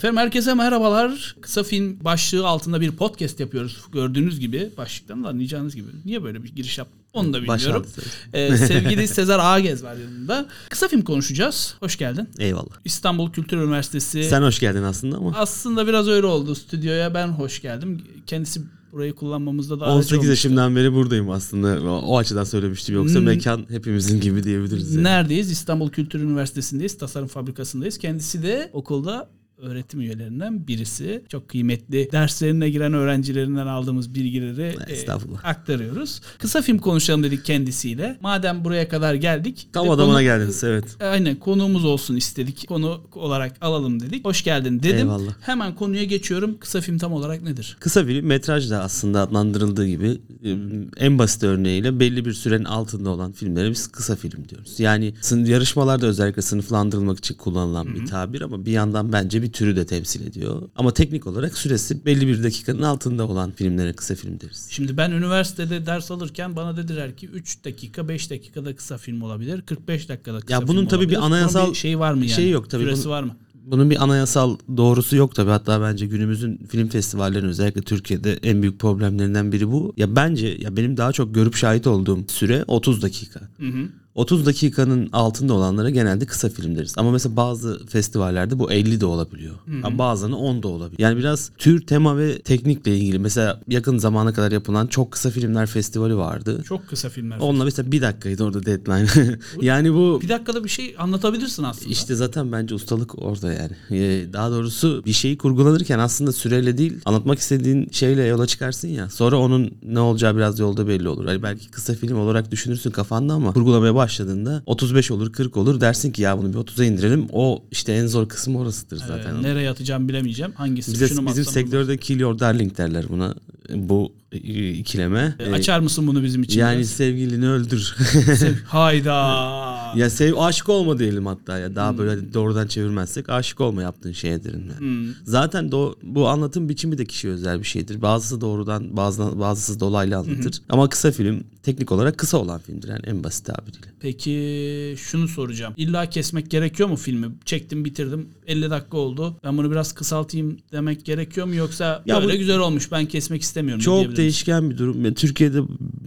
Efendim herkese merhabalar. Kısa film başlığı altında bir podcast yapıyoruz. Gördüğünüz gibi başlıktan da anlayacağınız gibi. Niye böyle bir giriş yaptım? Onu da bilmiyorum. Ee, sevgili Sezer Ağgez var yanımda. Kısa film konuşacağız. Hoş geldin. Eyvallah. İstanbul Kültür Üniversitesi. Sen hoş geldin aslında ama. Aslında biraz öyle oldu stüdyoya. Ben hoş geldim. Kendisi burayı kullanmamızda da 18 yaşımdan beri buradayım aslında. O açıdan söylemiştim. Yoksa hmm. mekan hepimizin gibi diyebiliriz. Yani. Neredeyiz? İstanbul Kültür Üniversitesi'ndeyiz. Tasarım fabrikasındayız. Kendisi de okulda öğretim üyelerinden birisi. Çok kıymetli derslerine giren öğrencilerinden aldığımız bilgileri e, aktarıyoruz. Kısa film konuşalım dedik kendisiyle. Madem buraya kadar geldik. Tam adamına konu, geldiniz evet. Aynen konuğumuz olsun istedik. Konu olarak alalım dedik. Hoş geldin dedim. Eyvallah. Hemen konuya geçiyorum. Kısa film tam olarak nedir? Kısa film metraj da aslında adlandırıldığı gibi e, en basit örneğiyle belli bir sürenin altında olan filmlere biz kısa film diyoruz. Yani yarışmalarda özellikle sınıflandırılmak için kullanılan Hı-hı. bir tabir ama bir yandan bence bir bir türü de temsil ediyor. Ama teknik olarak süresi belli bir dakikanın altında olan filmlere kısa film deriz. Şimdi ben üniversitede ders alırken bana dediler ki 3 dakika 5 dakikada kısa film olabilir. 45 dakikada kısa ya bunun tabii olabilir. bir anayasal bunun bir şey var mı yani? Şey yok tabii. Süresi bunun, var mı? Bunun bir anayasal doğrusu yok tabii. Hatta bence günümüzün film festivallerinin özellikle Türkiye'de en büyük problemlerinden biri bu. Ya bence ya benim daha çok görüp şahit olduğum süre 30 dakika. Hı hı. 30 dakikanın altında olanlara genelde kısa film deriz. Ama mesela bazı festivallerde bu 50 de olabiliyor. Hı Bazılarını 10 da olabiliyor. Yani biraz tür, tema ve teknikle ilgili. Mesela yakın zamana kadar yapılan çok kısa filmler festivali vardı. Çok kısa filmler. Onunla mesela bir dakikaydı orada deadline. yani bu... Bir dakikada bir şey anlatabilirsin aslında. İşte zaten bence ustalık orada yani. Ee, daha doğrusu bir şeyi kurgulanırken aslında süreyle değil anlatmak istediğin şeyle yola çıkarsın ya. Sonra onun ne olacağı biraz yolda belli olur. Hani belki kısa film olarak düşünürsün kafanda ama kurgulamaya başladığında 35 olur 40 olur dersin ki ya bunu bir 30'a indirelim. O işte en zor kısmı orasıdır zaten. Ee, nereye atacağım bilemeyeceğim. Hangisi Bize, bizim sektörde kill your darling derler buna. Bu ikileme. E, açar mısın bunu bizim için? Yani biraz? sevgilini öldür. Hayda. ya sev aşık olma diyelim hatta ya daha hmm. böyle doğrudan çevirmezsek aşık olma yaptığın şeydir. Yani. Hmm. Zaten do, bu anlatım biçimi de kişi özel bir şeydir. Bazısı doğrudan bazı bazısı dolaylı anlatır. Hmm. Ama kısa film teknik olarak kısa olan filmdir yani en basit tabiriyle. Peki şunu soracağım. İlla kesmek gerekiyor mu filmi? Çektim bitirdim 50 dakika oldu. Ben bunu biraz kısaltayım demek gerekiyor mu yoksa ya böyle bu, güzel olmuş ben kesmek istemiyorum. Çok değişken bir durum. Türkiye'de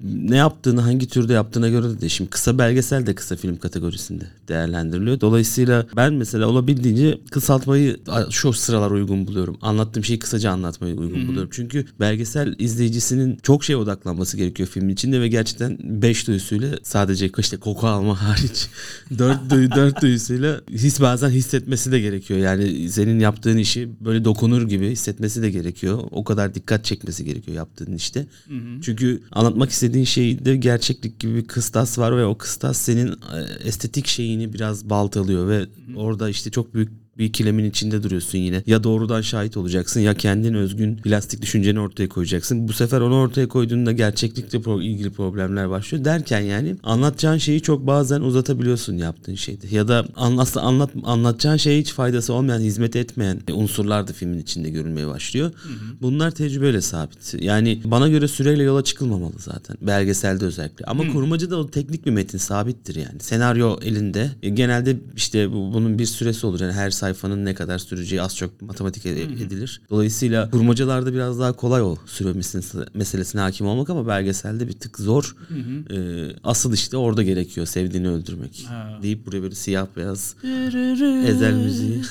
ne yaptığını hangi türde yaptığına göre de değişim. Kısa belgesel de kısa film kategorisinde değerlendiriliyor. Dolayısıyla ben mesela olabildiğince kısaltmayı şu sıralar uygun buluyorum. Anlattığım şeyi kısaca anlatmayı uygun Hı-hı. buluyorum. Çünkü belgesel izleyicisinin çok şeye odaklanması gerekiyor filmin içinde ve gerçekten beş duyusuyla sadece işte koku alma hariç dört duyu dört duyusuyla his bazen hissetmesi de gerekiyor. Yani senin yaptığın işi böyle dokunur gibi hissetmesi de gerekiyor. O kadar dikkat çekmesi gerekiyor yaptığın işte. Hı hı. Çünkü anlatmak istediğin şeyde gerçeklik gibi bir kıstas var ve o kıstas senin e, estetik şeyini biraz baltalıyor ve hı hı. orada işte çok büyük bir ikilemin içinde duruyorsun yine. Ya doğrudan şahit olacaksın ya kendin özgün plastik düşünceni ortaya koyacaksın. Bu sefer onu ortaya koyduğunda gerçeklikle pro- ilgili problemler başlıyor. Derken yani anlatacağın şeyi çok bazen uzatabiliyorsun yaptığın şeyde. Ya da anlat, anlat anlatacağın şeye hiç faydası olmayan, hizmet etmeyen unsurlar da filmin içinde görülmeye başlıyor. Hı hı. Bunlar tecrübeyle sabit. Yani bana göre süreyle yola çıkılmamalı zaten. Belgeselde özellikle. Ama hı. kurmacıda o teknik bir metin sabittir yani. Senaryo elinde. E, genelde işte bunun bir süresi olur. Yani her sayfanın ne kadar süreceği az çok matematik edilir. Dolayısıyla kurmacalarda biraz daha kolay o süre meselesine hakim olmak ama belgeselde bir tık zor. Hı hı. Ee, asıl işte orada gerekiyor sevdiğini öldürmek. Ha. Deyip buraya böyle siyah beyaz ezel müziği.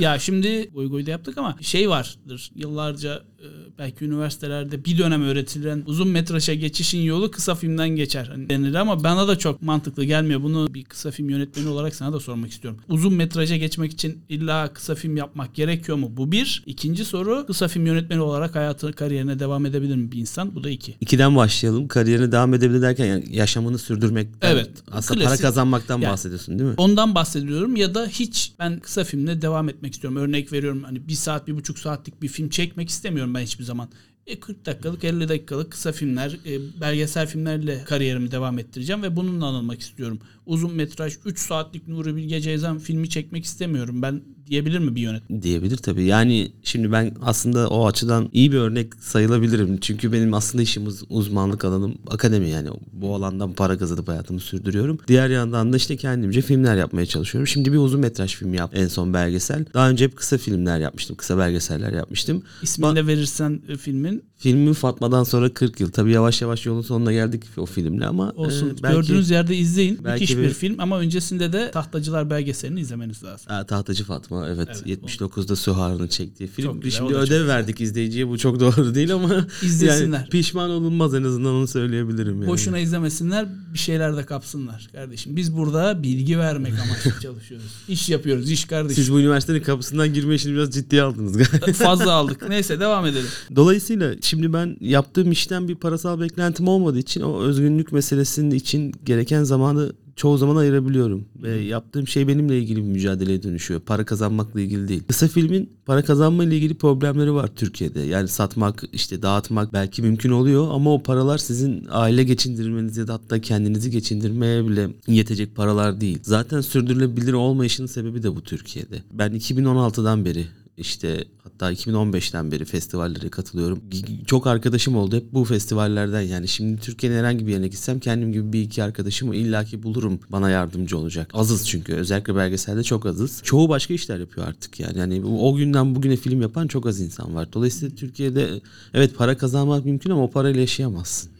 ya şimdi goy goy da yaptık ama şey vardır yıllarca e, belki üniversitelerde bir dönem öğretilen uzun metraja geçişin yolu kısa filmden geçer hani denir ama bana da çok mantıklı gelmiyor. Bunu bir kısa film yönetmeni olarak sana da sormak istiyorum. Uzun metraja geçmek için illa kısa film yapmak gerekiyor mu? Bu bir. İkinci soru kısa film yönetmeni olarak hayatı kariyerine devam edebilir mi bir insan? Bu da iki. İkiden başlayalım. Kariyerine devam edebilir derken yani yaşamını sürdürmekten evet, aslında klasik, para kazanmaktan yani, bahsediyorsun değil mi? Ondan bahsediyorum ya da hiç ben kısa filmle devam etmek istiyorum. Örnek veriyorum hani bir saat bir buçuk saatlik bir film çekmek istemiyorum ben hiçbir zaman. E 40 dakikalık 50 dakikalık kısa filmler, e, belgesel filmlerle kariyerimi devam ettireceğim ve bununla anılmak istiyorum. Uzun metraj 3 saatlik Nuri Bilge Ceylan filmi çekmek istemiyorum ben diyebilir mi bir yönetmen? Diyebilir tabii. Yani şimdi ben aslında o açıdan iyi bir örnek sayılabilirim. Çünkü benim aslında işim uz- uzmanlık alanım akademi yani. Bu alandan para kazanıp hayatımı sürdürüyorum. Diğer yandan da işte kendimce filmler yapmaya çalışıyorum. Şimdi bir uzun metraj film yaptım. En son belgesel. Daha önce hep kısa filmler yapmıştım. Kısa belgeseller yapmıştım. İsmini de verirsen e, filmin Filmin Fatma'dan sonra 40 yıl. Tabii yavaş yavaş yolun sonuna geldik o filmle ama olsun. e, belki Gördüğünüz yerde izleyin. belki Müthiş bir bir- film ama öncesinde de Tahtacılar belgeselini izlemeniz lazım. Ha, Tahtacı Fatma evet, Evet, 79'da Suhar'ın çektiği film. Çok güzel, Şimdi ödev güzel. verdik izleyiciye bu çok doğru değil ama İzlesinler. yani pişman olunmaz en azından onu söyleyebilirim yani. Boşuna izlemesinler, bir şeyler de kapsınlar kardeşim. Biz burada bilgi vermek amaçlı çalışıyoruz. İş yapıyoruz, iş kardeşim. Siz bu üniversitenin kapısından girme işini biraz ciddiye aldınız galiba. Fazla aldık. Neyse devam edelim. Dolayısıyla şimdi ben yaptığım işten bir parasal beklentim olmadığı için o özgünlük meselesinin için gereken zamanı çoğu zaman ayırabiliyorum. Ve yaptığım şey benimle ilgili bir mücadeleye dönüşüyor. Para kazanmakla ilgili değil. Kısa filmin para kazanma ile ilgili problemleri var Türkiye'de. Yani satmak, işte dağıtmak belki mümkün oluyor ama o paralar sizin aile geçindirmeniz ya da hatta kendinizi geçindirmeye bile yetecek paralar değil. Zaten sürdürülebilir olmayışının sebebi de bu Türkiye'de. Ben 2016'dan beri işte hatta 2015'ten beri festivallere katılıyorum. Çok arkadaşım oldu hep bu festivallerden yani. Şimdi Türkiye'nin herhangi bir yerine gitsem kendim gibi bir iki arkadaşımı illaki bulurum bana yardımcı olacak. Azız çünkü özellikle belgeselde çok azız. Çoğu başka işler yapıyor artık yani. yani o günden bugüne film yapan çok az insan var. Dolayısıyla Türkiye'de evet para kazanmak mümkün ama o parayla yaşayamazsın.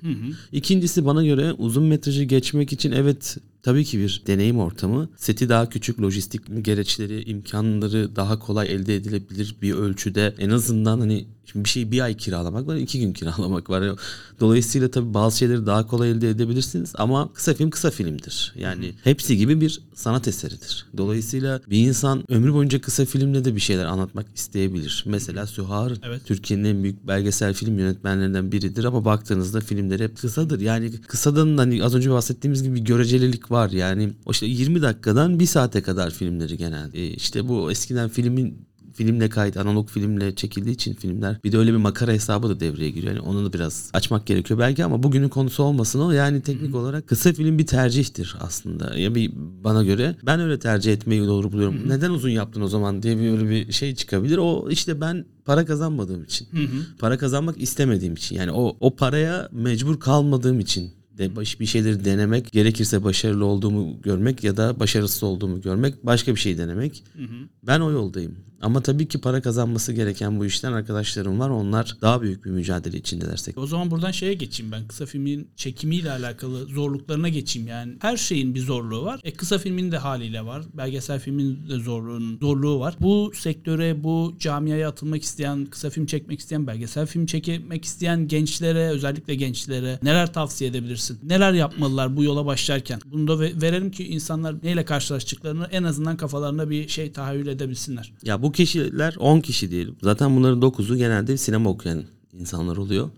İkincisi bana göre uzun metrajı geçmek için evet tabii ki bir deneyim ortamı. Seti daha küçük, lojistik gereçleri, imkanları daha kolay elde edilebilir bir ölçüde. En azından hani şimdi bir şeyi bir ay kiralamak var, iki gün kiralamak var. Dolayısıyla tabii bazı şeyleri daha kolay elde edebilirsiniz ama kısa film kısa filmdir. Yani hepsi gibi bir sanat eseridir. Dolayısıyla bir insan ömrü boyunca kısa filmle de bir şeyler anlatmak isteyebilir. Mesela Sühar Evet. Türkiye'nin en büyük belgesel film yönetmenlerinden biridir ama baktığınızda filmleri hep kısadır. Yani kısadan hani az önce bahsettiğimiz gibi bir görecelilik var. Yani o işte 20 dakikadan bir saate kadar filmleri genelde. E, işte bu eskiden filmin filmle kayıt, analog filmle çekildiği için filmler bir de öyle bir makara hesabı da devreye giriyor. Yani onu da biraz açmak gerekiyor belki ama bugünün konusu olmasın o. Yani teknik olarak kısa film bir tercihtir aslında. Ya bir bana göre ben öyle tercih etmeyi doğru buluyorum. Neden uzun yaptın o zaman diye bir öyle bir şey çıkabilir. O işte ben para kazanmadığım için. Para kazanmak istemediğim için. Yani o o paraya mecbur kalmadığım için de bir şeyleri denemek, gerekirse başarılı olduğumu görmek ya da başarısız olduğumu görmek, başka bir şey denemek. Ben o yoldayım. Ama tabii ki para kazanması gereken bu işten arkadaşlarım var. Onlar daha büyük bir mücadele içinde dersek. O zaman buradan şeye geçeyim ben. Kısa filmin çekimiyle alakalı zorluklarına geçeyim yani. Her şeyin bir zorluğu var. E kısa filmin de haliyle var. Belgesel filmin de zorluğunun zorluğu var. Bu sektöre, bu camiaya atılmak isteyen, kısa film çekmek isteyen, belgesel film çekmek isteyen gençlere, özellikle gençlere neler tavsiye edebilirsin? Neler yapmalılar bu yola başlarken? Bunu da ve- verelim ki insanlar neyle karşılaştıklarını en azından kafalarına bir şey tahayyül edebilsinler. Ya bu kişiler 10 kişi diyelim. Zaten bunların 9'u genelde sinema okuyan insanlar oluyor.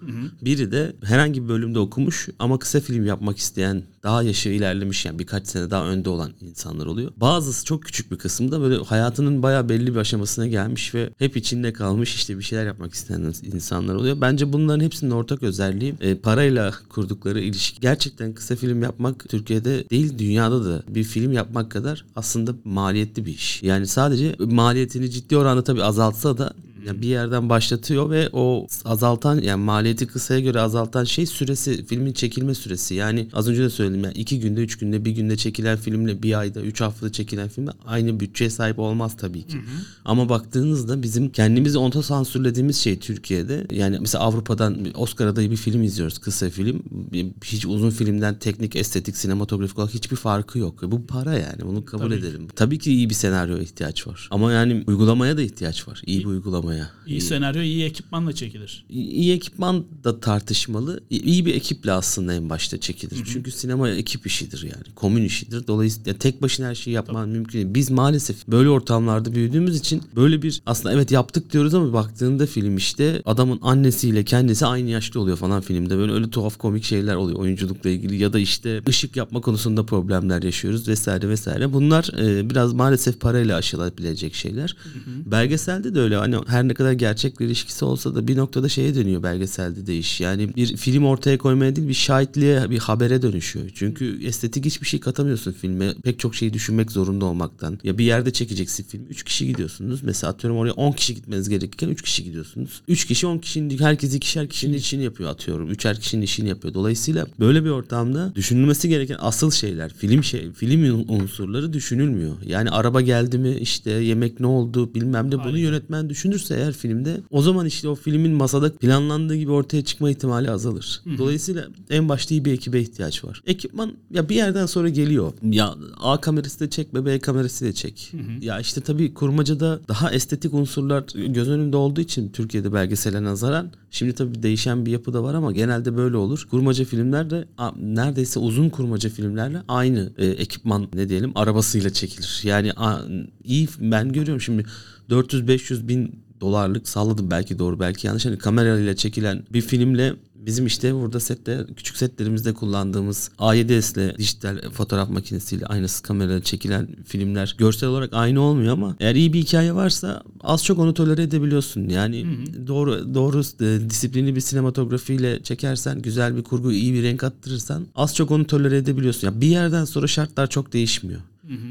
Biri de herhangi bir bölümde okumuş ama kısa film yapmak isteyen, daha yaşı ilerlemiş yani birkaç sene daha önde olan insanlar oluyor. Bazısı çok küçük bir kısımda böyle hayatının bayağı belli bir aşamasına gelmiş ve hep içinde kalmış işte bir şeyler yapmak isteyen insanlar oluyor. Bence bunların hepsinin ortak özelliği e, parayla kurdukları ilişki. Gerçekten kısa film yapmak Türkiye'de değil dünyada da bir film yapmak kadar aslında maliyetli bir iş. Yani sadece maliyetini ciddi oranda tabii azaltsa da yani bir yerden başlatıyor ve o azaltan yani maliyeti kısaya göre azaltan şey süresi filmin çekilme süresi. Yani az önce de söyledim yani iki günde üç günde bir günde çekilen filmle bir ayda üç haftada çekilen filmle aynı bütçeye sahip olmaz tabii ki. Ama baktığınızda bizim kendimizi otosansürlediğimiz şey Türkiye'de yani mesela Avrupa'dan Oscar adayı bir film izliyoruz kısa film. Hiç uzun filmden teknik, estetik, sinematografik olarak hiçbir farkı yok. Bu para yani bunu kabul Tabii. edelim. Tabii ki iyi bir senaryoya ihtiyaç var. Ama yani uygulamaya da ihtiyaç var. İyi bir uygulamaya. İyi senaryo, iyi ekipmanla çekilir. İyi ekipman da tartışmalı. İyi bir ekiple aslında en başta çekilir. Çünkü sinema ekip işidir yani. Komün işidir. Dolayısıyla tek başına her şeyi yapman mümkün değil. Biz maalesef böyle ortamlarda büyüdüğümüz için böyle bir aslında evet yaptık diyoruz ama baktığında film işte adamın annesiyle kendisi aynı yaşta oluyor falan filmde. Böyle öyle tuhaf komik şeyler oluyor oyunculukla ilgili ya da işte ışık yapma konusunda problemler yaşıyoruz vesaire vesaire. Bunlar e, biraz maalesef parayla aşılabilecek şeyler. Belgeselde de öyle hani her her ne kadar gerçek bir ilişkisi olsa da bir noktada şeye dönüyor belgeselde de iş. Yani bir film ortaya koymaya değil bir şahitliğe bir habere dönüşüyor. Çünkü estetik hiçbir şey katamıyorsun filme. Pek çok şeyi düşünmek zorunda olmaktan. Ya bir yerde çekeceksin film. 3 kişi gidiyorsunuz. Mesela atıyorum oraya 10 kişi gitmeniz gerekirken 3 kişi gidiyorsunuz. 3 kişi 10 kişinin herkes ikişer kişinin işini yapıyor atıyorum. Üçer kişinin işini yapıyor. Dolayısıyla böyle bir ortamda düşünülmesi gereken asıl şeyler, film şey, film unsurları düşünülmüyor. Yani araba geldi mi işte yemek ne oldu bilmem ne bunu Aynen. yönetmen düşünürse eğer filmde o zaman işte o filmin masada planlandığı gibi ortaya çıkma ihtimali azalır. Dolayısıyla en başta iyi bir ekibe ihtiyaç var. Ekipman ya bir yerden sonra geliyor. Ya A kamerası da çek, B kamerası da çek. Ya işte tabii kurmacada daha estetik unsurlar göz önünde olduğu için Türkiye'de belgesele nazaran şimdi tabii değişen bir yapı da var ama genelde böyle olur. Kurmaca filmler de neredeyse uzun kurmaca filmlerle aynı e, ekipman ne diyelim arabasıyla çekilir. Yani a- iyi ben görüyorum şimdi 400-500 bin dolarlık salladım belki doğru belki yanlış hani kamerayla çekilen bir filmle bizim işte burada sette küçük setlerimizde kullandığımız A7S'le dijital fotoğraf makinesiyle aynısı kamerayla çekilen filmler görsel olarak aynı olmuyor ama eğer iyi bir hikaye varsa az çok onu tolere edebiliyorsun. Yani doğru doğru e, disiplinli bir sinematografiyle çekersen güzel bir kurgu iyi bir renk attırırsan az çok onu tolere edebiliyorsun. Ya bir yerden sonra şartlar çok değişmiyor.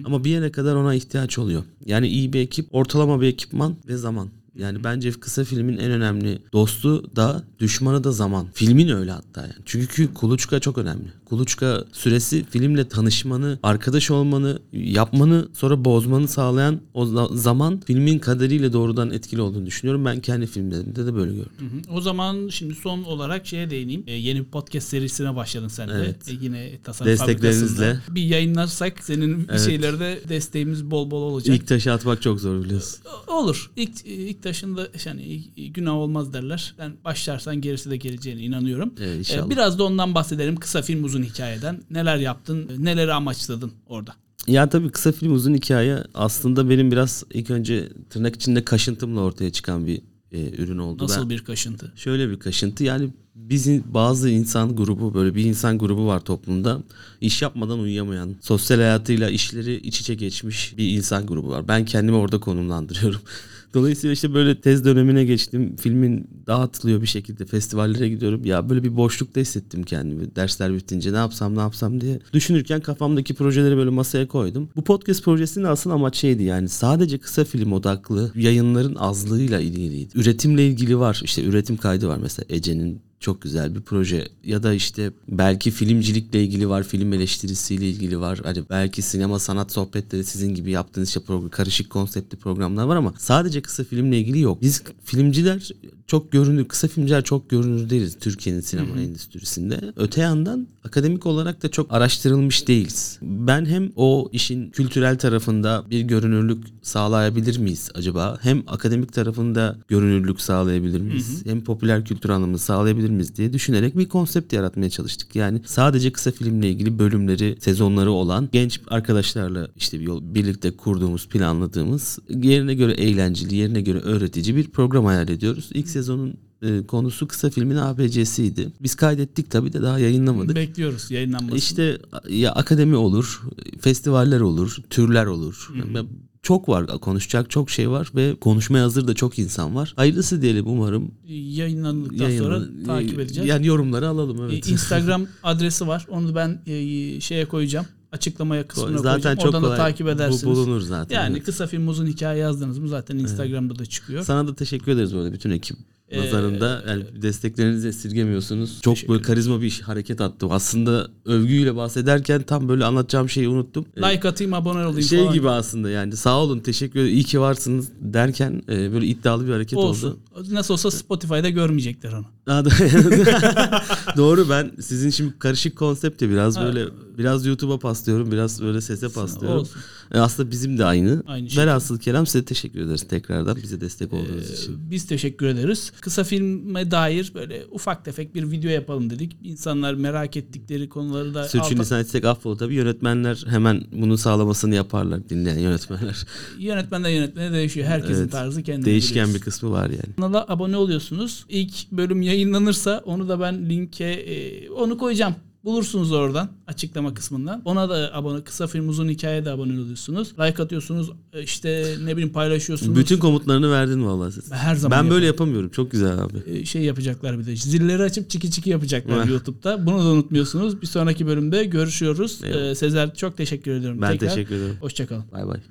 Ama bir yere kadar ona ihtiyaç oluyor. Yani iyi bir ekip, ortalama bir ekipman ve zaman. Yani bence kısa filmin en önemli dostu da düşmanı da zaman. Filmin öyle hatta yani. Çünkü kuluçka çok önemli. Kuluçka süresi filmle tanışmanı, arkadaş olmanı, yapmanı sonra bozmanı sağlayan o za- zaman filmin kaderiyle doğrudan etkili olduğunu düşünüyorum. Ben kendi filmlerimde de böyle gördüm. Hı hı. O zaman şimdi son olarak şeye değineyim. Ee, yeni bir podcast serisine başladın sen de. Evet. Ee, yine tasarım Desteklerinizle. Bir yayınlarsak senin bir Evet. şeylerde desteğimiz bol bol olacak. İlk taşı atmak çok zor biliyorsun. Olur. İlk, ilk taşında yani günah olmaz derler. Ben başlarsan gerisi de geleceğine inanıyorum. Ee, inşallah. biraz da ondan bahsedelim. Kısa film uzun hikayeden. Neler yaptın? Neleri amaçladın orada? Ya tabii kısa film uzun hikaye aslında benim biraz ilk önce tırnak içinde kaşıntımla ortaya çıkan bir e, ürün oldu. Nasıl Ben- bir kaşıntı? Şöyle bir kaşıntı yani bizim bazı insan grubu böyle bir insan grubu var toplumda iş yapmadan uyuyamayan sosyal hayatıyla işleri iç içe geçmiş bir insan grubu var. Ben kendimi orada konumlandırıyorum. Dolayısıyla işte böyle tez dönemine geçtim. Filmin dağıtılıyor bir şekilde festivallere gidiyorum. Ya böyle bir boşlukta hissettim kendimi. Dersler bitince ne yapsam ne yapsam diye. Düşünürken kafamdaki projeleri böyle masaya koydum. Bu podcast projesinin asıl amaç şeydi yani sadece kısa film odaklı yayınların azlığıyla ilgiliydi. Üretimle ilgili var. İşte üretim kaydı var mesela Ece'nin çok güzel bir proje ya da işte belki filmcilikle ilgili var, film eleştirisiyle ilgili var. Hani belki sinema sanat sohbetleri sizin gibi yaptığınız işte program, karışık konseptli programlar var ama sadece kısa filmle ilgili yok. Biz filmciler çok görünür, kısa filmciler çok görünür değiliz Türkiye'nin sinema endüstrisinde. Öte yandan akademik olarak da çok araştırılmış değiliz. Ben hem o işin kültürel tarafında bir görünürlük sağlayabilir miyiz acaba? Hem akademik tarafında görünürlük sağlayabilir miyiz? Hem popüler kültür anlamında sağlayabilir miyiz diye düşünerek bir konsept yaratmaya çalıştık. Yani sadece kısa filmle ilgili bölümleri, sezonları olan genç arkadaşlarla işte bir yol, birlikte kurduğumuz, planladığımız yerine göre eğlenceli, yerine göre öğretici bir program hayal ediyoruz. İlk sezonun e, konusu kısa filmin ABC'siydi. Biz kaydettik tabii de daha yayınlamadık. Bekliyoruz yayınlanmasını. İşte ya akademi olur, festivaller olur, türler olur. Çok var konuşacak çok şey var ve konuşmaya hazır da çok insan var. Hayırlısı diyelim umarım. yayınlandıktan sonra Yayınlan- takip edeceğiz. Yani yorumları alalım evet. E, Instagram adresi var. Onu ben e, şeye koyacağım. Açıklamaya kısmına zaten koyacağım. çok Oradan kolay da takip bu- edersiniz. bulunur zaten. Yani evet. kısa film uzun hikaye yazdınız mı zaten Instagram'da da çıkıyor. Sana da teşekkür ederiz böyle bütün ekip Ee, nazarında. Yani desteklerinizi esirgemiyorsunuz. Çok böyle karizma bir iş, hareket attım. Aslında övgüyle bahsederken tam böyle anlatacağım şeyi unuttum. Ee, Like atayım abone olayım şey falan. gibi aslında yani sağ olun teşekkür ederim iyi ki varsınız derken e, böyle iddialı bir hareket Olsun. oldu. Nasıl olsa Spotify'da görmeyecekler onu. Doğru ben sizin şimdi karışık konsepte biraz Ha. böyle biraz YouTube'a paslıyorum biraz böyle sese paslıyorum. Olsun. E, aslında bizim de aynı. Aynı şey. Velhasıl kelam size teşekkür ederiz tekrardan bize destek olduğunuz için. Ee, Biz teşekkür ederiz. Kısa filme dair böyle ufak tefek bir video yapalım dedik. İnsanlar merak ettikleri konuları da alta- Sürçülisan etsek affola tabii yönetmenler hemen bunu sağlamasını yaparlar dinleyen yönetmenler. yönetmenden yönetmene değişiyor. Herkesin Evet. tarzı kendine Değişken biliyorsun. bir kısmı var yani. Kanala abone oluyorsunuz. İlk bölüm yayınlanırsa onu da ben linke e, onu koyacağım. Bulursunuz oradan açıklama kısmından. Ona da abone kısa film uzun hikayeye de abone oluyorsunuz. Like atıyorsunuz. e, işte ne bileyim paylaşıyorsunuz. Bütün komutlarını verdin vallahi sen. her zaman Ben böyle yaparım. yapamıyorum. Çok güzel abi. E, şey yapacaklar bir de. Zilleri açıp çiki çiki yapacaklar. YouTube'da. Bunu da unutmuyorsunuz. Bir sonraki bölümde görüşüyoruz. Eyvallah. E, Sezer çok teşekkür ediyorum. Ben tekrar. teşekkür ederim. Hoşçakalın. Bay bay.